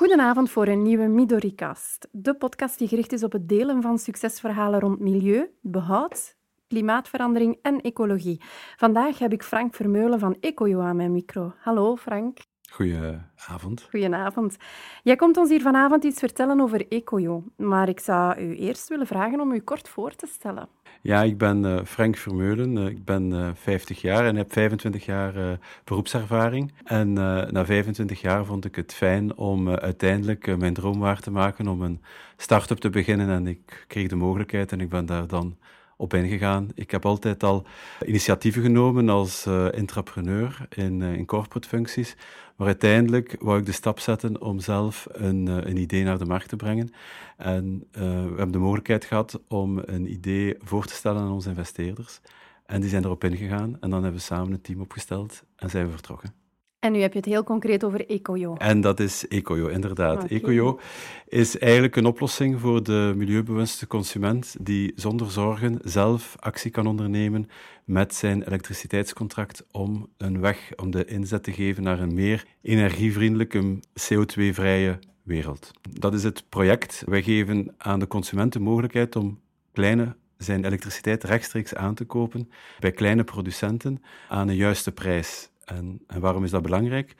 Goedenavond voor een nieuwe Midoricast, de podcast die gericht is op het delen van succesverhalen rond milieu, behoud, klimaatverandering en ecologie. Vandaag heb ik Frank Vermeulen van Ecojo aan mijn micro. Hallo Frank. Goedenavond. Goedenavond. Jij komt ons hier vanavond iets vertellen over Ecojo, maar ik zou u eerst willen vragen om u kort voor te stellen. Ja, ik ben uh, Frank Vermeulen. Uh, ik ben uh, 50 jaar en heb 25 jaar beroepservaring. En na 25 jaar vond ik het fijn om uiteindelijk mijn droom waar te maken om een start-up te beginnen. En ik kreeg de mogelijkheid en ik ben daar dan op ingegaan. Ik heb altijd al initiatieven genomen als uh, intrapreneur in, uh, in corporate functies. Maar uiteindelijk wou ik de stap zetten om zelf een, uh, een idee naar de markt te brengen. En we hebben de mogelijkheid gehad om een idee voor te stellen aan onze investeerders. En die zijn erop ingegaan. En dan hebben we samen een team opgesteld en zijn we vertrokken. En nu heb je het heel concreet over Ecojo. En dat is Ecojo, inderdaad. Okay. Ecojo is eigenlijk een oplossing voor de milieubewuste consument die zonder zorgen zelf actie kan ondernemen met zijn elektriciteitscontract om een weg, om de inzet te geven naar een meer energievriendelijke, CO2-vrije wereld. Dat is het project. Wij geven aan de consument de mogelijkheid om kleine zijn elektriciteit rechtstreeks aan te kopen bij kleine producenten aan een juiste prijs. En, en waarom is dat belangrijk?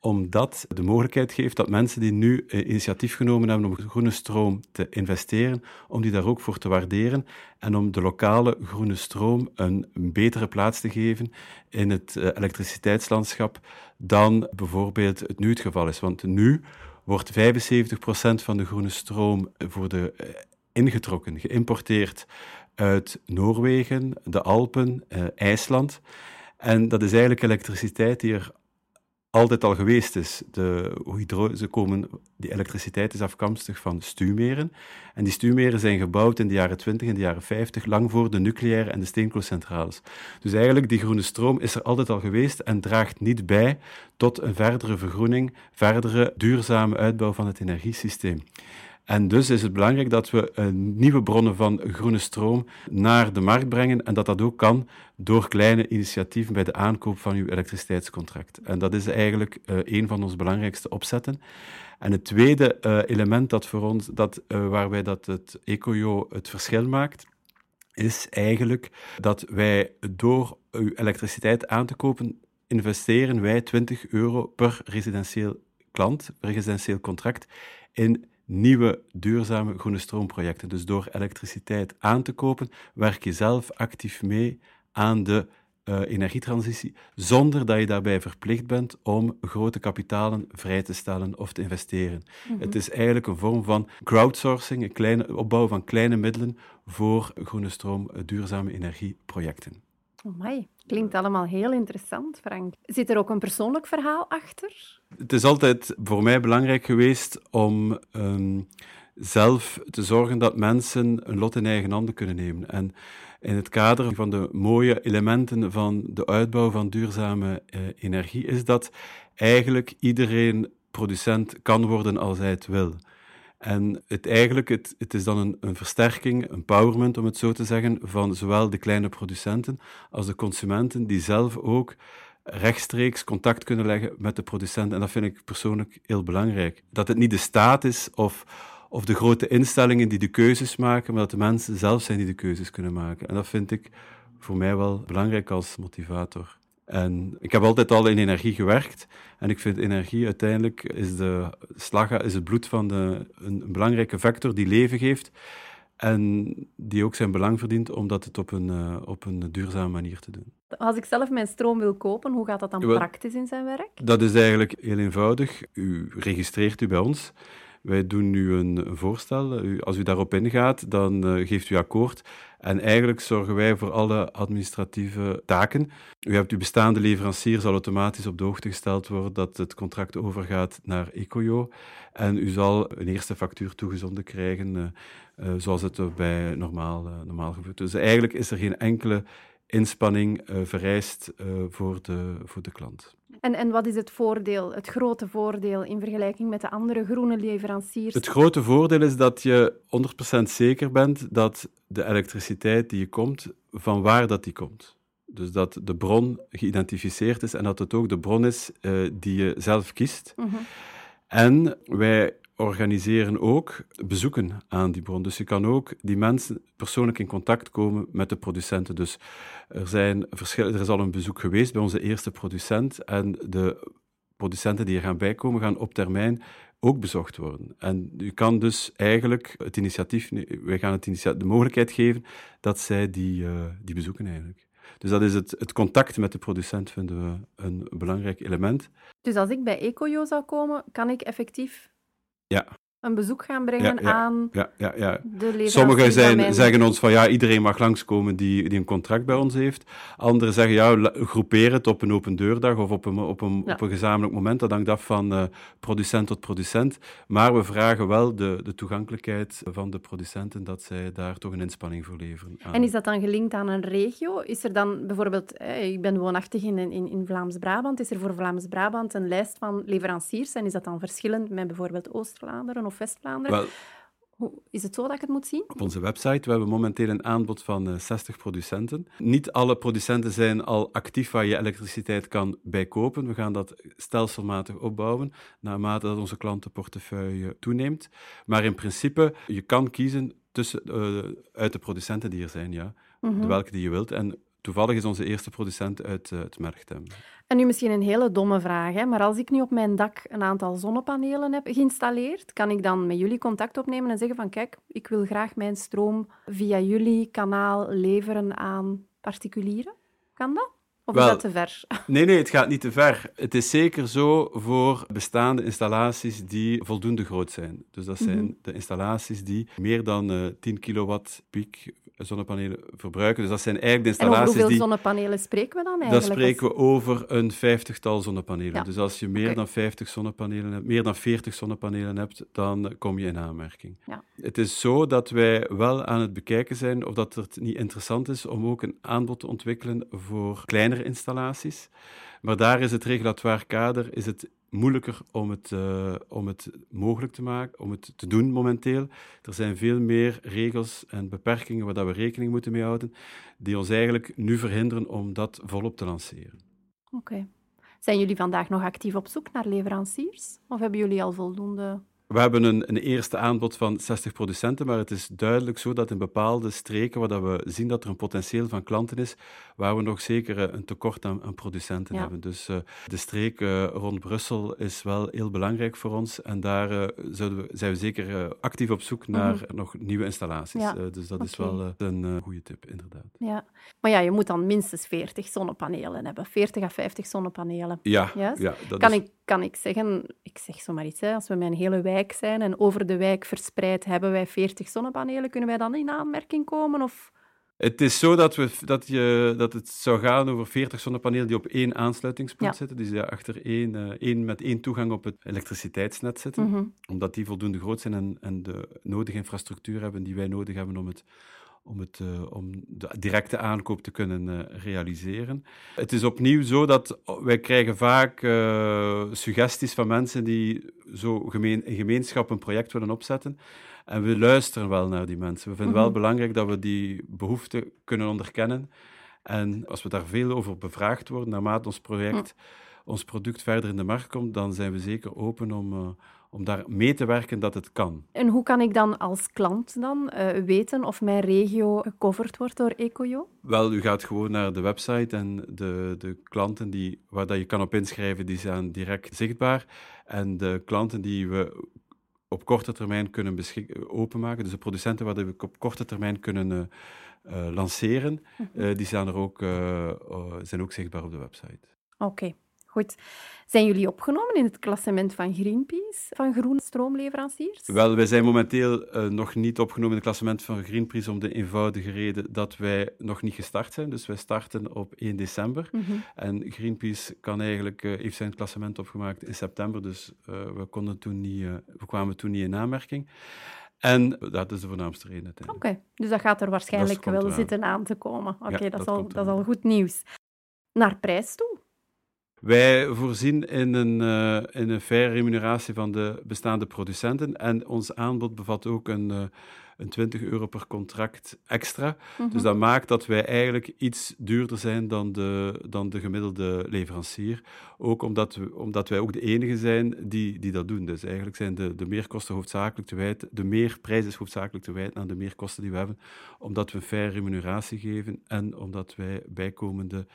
Omdat de mogelijkheid geeft dat mensen die nu initiatief genomen hebben om groene stroom te investeren, om die daar ook voor te waarderen en om de lokale groene stroom een, betere plaats te geven in het elektriciteitslandschap dan bijvoorbeeld het nu het geval is. Want nu wordt 75% van de groene stroom voor de ingetrokken, geïmporteerd uit Noorwegen, de Alpen, eh, IJsland. En dat is eigenlijk elektriciteit die er altijd al geweest is. De hydro ze komen, die elektriciteit is afkomstig van stuwmeren. En die stuwmeren zijn gebouwd in de jaren 20 en de jaren 50, lang voor de nucleaire en de steenkoolcentrales. Dus eigenlijk, die groene stroom is er altijd al geweest en draagt niet bij tot een verdere vergroening, verdere duurzame uitbouw van het energiesysteem. En dus is het belangrijk dat we uh, nieuwe bronnen van groene stroom naar de markt brengen en dat dat ook kan door kleine initiatieven bij de aankoop van uw elektriciteitscontract. En dat is eigenlijk uh, een van onze belangrijkste opzetten. En het tweede uh, element dat voor ons, dat, waarbij dat het EcoJo het verschil maakt, is eigenlijk dat wij door uw elektriciteit aan te kopen, investeren wij 20 euro per residentieel klant, residentieel contract, in nieuwe duurzame groene stroomprojecten. Dus door elektriciteit aan te kopen, werk je zelf actief mee aan de uh, energietransitie, zonder dat je daarbij verplicht bent om grote kapitalen vrij te stellen of te investeren. Mm -hmm. Het is eigenlijk een vorm van crowdsourcing, een kleine opbouw van kleine middelen voor groene stroom, duurzame energieprojecten. Amai, klinkt allemaal heel interessant, Frank. Zit er ook een persoonlijk verhaal achter? Het is altijd voor mij belangrijk geweest om um, zelf te zorgen dat mensen een lot in eigen handen kunnen nemen. En in het kader van de mooie elementen van de uitbouw van duurzame uh, energie is dat eigenlijk iedereen producent kan worden als hij het wil. En het, eigenlijk, het, het is dan een, een versterking, een empowerment om het zo te zeggen, van zowel de kleine producenten als de consumenten, die zelf ook rechtstreeks contact kunnen leggen met de producent. En dat vind ik persoonlijk heel belangrijk. Dat het niet de staat is of, of de grote instellingen die de keuzes maken, maar dat de mensen zelf zijn die de keuzes kunnen maken. En dat vind ik voor mij wel belangrijk als motivator. En ik heb altijd al in energie gewerkt. En ik vind energie uiteindelijk is de slag, is het bloed van de, een, een, belangrijke factor die leven geeft. En die ook zijn belang verdient om dat het op een, uh, op een duurzame manier te doen. Als ik zelf mijn stroom wil kopen, hoe gaat dat dan praktisch in zijn werk? Dat is eigenlijk heel eenvoudig. U registreert u bij ons. Wij doen nu een, voorstel. Als u daarop ingaat, dan uh, geeft u akkoord. En eigenlijk zorgen wij voor alle administratieve taken. U hebt uw bestaande leverancier, zal automatisch op de hoogte gesteld worden dat het contract overgaat naar Ecojo. En u zal een eerste factuur toegezonden krijgen, uh, uh, zoals het bij normaal, normaal gebeurt. Dus eigenlijk is er geen enkele inspanning vereist voor, de, voor de klant. En, en wat is het voordeel, het grote voordeel in vergelijking met de andere groene leveranciers? Het grote voordeel is dat je 100% zeker bent dat de elektriciteit die je komt, van waar dat die komt. Dus dat de bron geïdentificeerd is en dat het ook de bron is uh, die je zelf kiest. Mm -hmm. En wij organiseren ook bezoeken aan die bron. Dus je kan ook die mensen persoonlijk in contact komen met de producenten. Dus er, zijn er is al een bezoek geweest bij onze eerste producent en de producenten die er gaan bijkomen gaan op termijn ook bezocht worden. En u kan dus eigenlijk het initiatief, wij gaan het initiatief, de mogelijkheid geven dat zij die, uh, die bezoeken eigenlijk. Dus dat is het, het contact met de producent vinden we een belangrijk element. Dus als ik bij EcoJo zou komen, kan ik effectief ja een bezoek gaan brengen aan ja, ja, ja. de Sommigen zijn, zeggen ons van ja, iedereen mag langskomen die, die een contract bij ons heeft. Anderen zeggen ja, groepeer het op een open deurdag of op een, op een, op een gezamenlijk moment. Dat hangt af van uh, producent tot producent. Maar we vragen wel de, de toegankelijkheid van de producenten dat zij daar toch een inspanning voor leveren. En is dat dan gelinkt aan een regio? Is er dan bijvoorbeeld, eh, ik ben woonachtig in, in, in Vlaams-Brabant, is er voor Vlaams-Brabant een lijst van leveranciers en is dat dan verschillend met bijvoorbeeld Oost-Vlaanderen of West-Vlaanderen. Hoe, is het zo dat ik het moet zien? Op onze website we hebben momenteel een aanbod van 60 eh, producenten. Niet alle producenten zijn al actief waar je elektriciteit kan bijkopen. We gaan dat stelselmatig opbouwen, naarmate dat onze klantenportefeuille toeneemt. Maar in principe, je kan kiezen tussen, uh, uit de producenten die er zijn, ja. Mhm. welke die je wilt. En toevallig is onze eerste producent uit uh, het Merchtem. En nu misschien een hele domme vraag, hè? maar als ik nu op mijn dak een aantal zonnepanelen heb geïnstalleerd, kan ik dan met jullie contact opnemen en zeggen van kijk, ik wil graag mijn stroom via jullie kanaal leveren aan particulieren? Kan dat? Of is dat te ver? Nee, nee, het gaat niet te ver. Het is zeker zo voor bestaande installaties die voldoende groot zijn. Dus dat zijn mhm. de installaties die meer dan uh, 10 kilowatt piek zonnepanelen verbruiken. Dus dat zijn eigenlijk de installaties en over hoeveel zonnepanelen spreken we dan eigenlijk? Dan spreken we over een vijftigtal zonnepanelen. Dus als je meer dan 50 zonnepanelen hebt, meer dan 40 zonnepanelen hebt, dan kom je in aanmerking. Ja. Het is zo dat wij wel aan het bekijken zijn of dat het niet interessant is om ook een aanbod te ontwikkelen voor kleinere installaties. Maar daar is het regulatoire kader is het moeilijker om het, uh, om het mogelijk te maken, om het te doen momenteel. Er zijn veel meer regels en beperkingen waar we rekening moeten mee houden, die ons eigenlijk nu verhinderen om dat volop te lanceren. Oké. Zijn jullie vandaag nog actief op zoek naar leveranciers? Of hebben jullie al voldoende we hebben een, een, eerste aanbod van 60 producenten, maar het is duidelijk zo dat in bepaalde streken waar dat we zien dat er een potentieel van klanten is, waar we nog zeker eh, een tekort aan, aan producenten hebben. Dus uh, de streek uh, rond Brussel is wel heel belangrijk voor ons en daar uh, we, zijn we zeker actief op zoek naar mm -hmm. nog nieuwe installaties. Ja. dus dat okay. is wel een goede tip, inderdaad. Ja. Maar ja, je moet dan minstens 40 zonnepanelen hebben, 40 à 50 zonnepanelen. Ja, ja dat kan is... ik kan ik zeggen, ik zeg zomaar iets, hè, als we mijn hele wijk zijn en over de wijk verspreid hebben wij 40 zonnepanelen, kunnen wij dan in aanmerking komen? Of... Het is zo dat, we, dat, je, dat het zou gaan over 40 zonnepanelen die op één aansluitingspunt zitten. Dus die achter één, uh, één, met één toegang op het elektriciteitsnet zitten. Mm -hmm. Omdat die voldoende groot zijn en, en de nodige infrastructuur hebben die wij nodig hebben om het om, het, uh, om de directe aankoop te kunnen uh, realiseren. Het is opnieuw zo dat wij krijgen vaak uh, suggesties van mensen die zo gemeen, in gemeenschap een project willen opzetten. En we luisteren wel naar die mensen. We vinden mm -hmm. wel belangrijk dat we die behoeften kunnen onderkennen. En als we daar veel over bevraagd worden, naarmate ons project, mm. ons product verder in de markt komt, dan zijn we zeker open om om daar mee te werken dat het kan. En hoe kan ik dan als klant dan uh, weten of mijn regio gecoverd wordt door EcoJo? Wel, u gaat gewoon naar de website en de, de klanten die, waar dat je kan op inschrijven, die zijn direct zichtbaar. En de klanten die we op korte termijn kunnen openmaken, dus de producenten waar we op korte termijn kunnen uh, uh, lanceren, uh, die zijn, er ook, zijn ook zichtbaar op de website. Oké. Okay. Goed. Zijn jullie opgenomen in het klassement van Greenpeace, van groene stroomleveranciers? Wel, wij zijn momenteel uh, nog niet opgenomen in het klassement van Greenpeace om de eenvoudige reden dat wij nog niet gestart zijn. Dus wij starten op 1 december. Mm -hmm. En Greenpeace kan eigenlijk, uh, heeft zijn klassement opgemaakt in september, dus uh, we, konden toen niet, we kwamen toen niet in aanmerking. En dat is de voornaamste reden. Oké, okay. dus dat gaat er waarschijnlijk wel zitten aan te komen. Oké, okay, ja, dat, dat, dat is al goed nieuws. Naar prijs toe. Wij voorzien in een, uh, in een faire remuneratie van de bestaande producenten en ons aanbod bevat ook een, uh, een 20 euro per contract extra. Mhm. Dus dat maakt dat wij eigenlijk iets duurder zijn dan de, dan de gemiddelde leverancier. Ook omdat, we, omdat wij ook de enige zijn die, die dat doen. Dus eigenlijk zijn de, de meerkosten hoofdzakelijk te wijten, de meerprijs is hoofdzakelijk te wijten aan de meerkosten die we hebben, omdat we een fair remuneratie geven en omdat wij bijkomende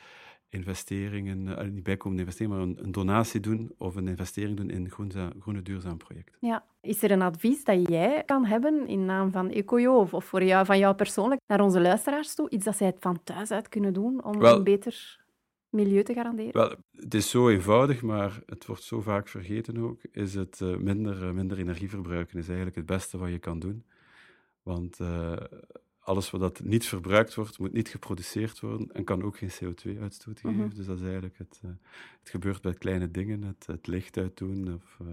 investeringen, uh, niet bijkomende investeringen, maar een, een, donatie doen of een investering doen in groene, groene duurzaam project. Ja. Is er een advies dat jij kan hebben in naam van Ecojo of, of voor jou, van jou persoonlijk naar onze luisteraars toe? Iets dat zij het van thuis uit kunnen doen om Wel, een beter milieu te garanderen? Wel, het is zo eenvoudig, maar het wordt zo vaak vergeten ook. Is het uh, minder, uh, minder energie verbruiken is eigenlijk het beste wat je kan doen. Want uh, alles wat niet verbruikt wordt, moet niet geproduceerd worden en kan ook geen CO2-uitstoot geven. Mm -hmm. Dus dat is eigenlijk het, uh, het gebeurt bij kleine dingen, het, het licht uitdoen. Of, uh,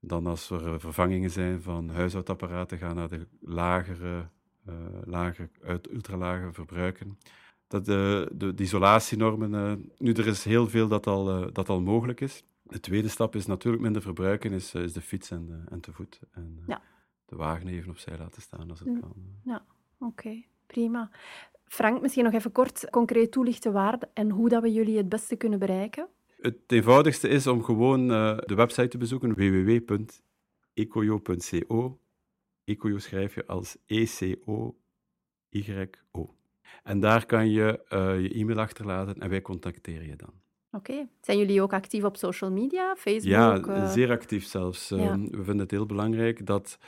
dan als er vervangingen zijn van huishoudapparaten, gaan naar de lagere, uh, uit ultralage verbruiken. Dat de, de, de isolatienormen, nu er is heel veel dat al, dat al mogelijk is. De tweede stap is natuurlijk minder verbruiken, is, is de fiets en, de, en te voet. En, ja de wagen even opzij laten staan als het kan. Ja, oké, okay, prima. Frank, misschien nog even kort concreet toelichten waar en hoe dat we jullie het beste kunnen bereiken? Het eenvoudigste is om gewoon uh, de website te bezoeken, www.ecoyo.co. Ecoyo schrijf je als E-C-O-Y-O. En daar kan je uh, je e-mail achterlaten en wij contacteren je dan. Oké. Okay. Zijn jullie ook actief op social media, Facebook? Ja, uh... zeer actief zelfs. Ja. Uh, we vinden het heel belangrijk dat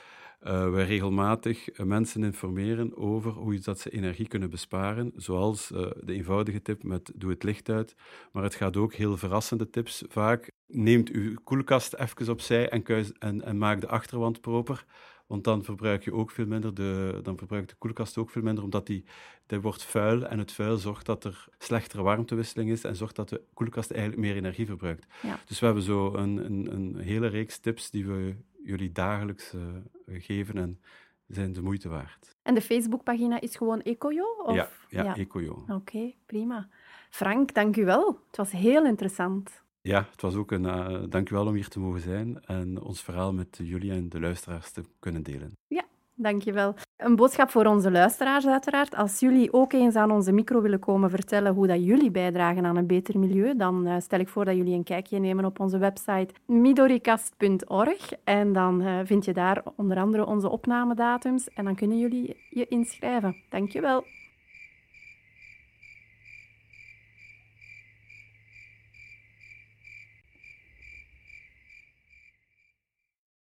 uh, wij regelmatig mensen informeren over hoe dat ze energie kunnen besparen, zoals de eenvoudige tip met doe het licht uit. Maar het gaat ook heel verrassende tips vaak. Neemt uw koelkast even opzij en, kuis, en, en maak de achterwand proper. Want dan verbruik je ook veel minder, de, dan verbruikt de koelkast ook veel minder, omdat die, die wordt vuil en het vuil zorgt dat er slechtere warmtewisseling is en zorgt dat de koelkast eigenlijk meer energie verbruikt. Ja. Dus we hebben zo een, een, een, hele reeks tips die we jullie dagelijks uh, geven en zijn de moeite waard. En de Facebookpagina is gewoon Ecojo? Of? Ja, ja, ja. Ecojo. Oké, okay, prima. Frank, dank u wel. Het was heel interessant. Ja, het was ook een uh, dank u wel om hier te mogen zijn en ons verhaal met jullie en de luisteraars te kunnen delen. Ja, dankjewel. Een boodschap voor onze luisteraars uiteraard. Als jullie ook eens aan onze micro willen komen vertellen hoe dat jullie bijdragen aan een beter milieu, dan uh, stel ik voor dat jullie een kijkje nemen op onze website midoricast.org en dan uh, vind je daar onder andere onze opnamedatums en dan kunnen jullie je inschrijven. Dankjewel.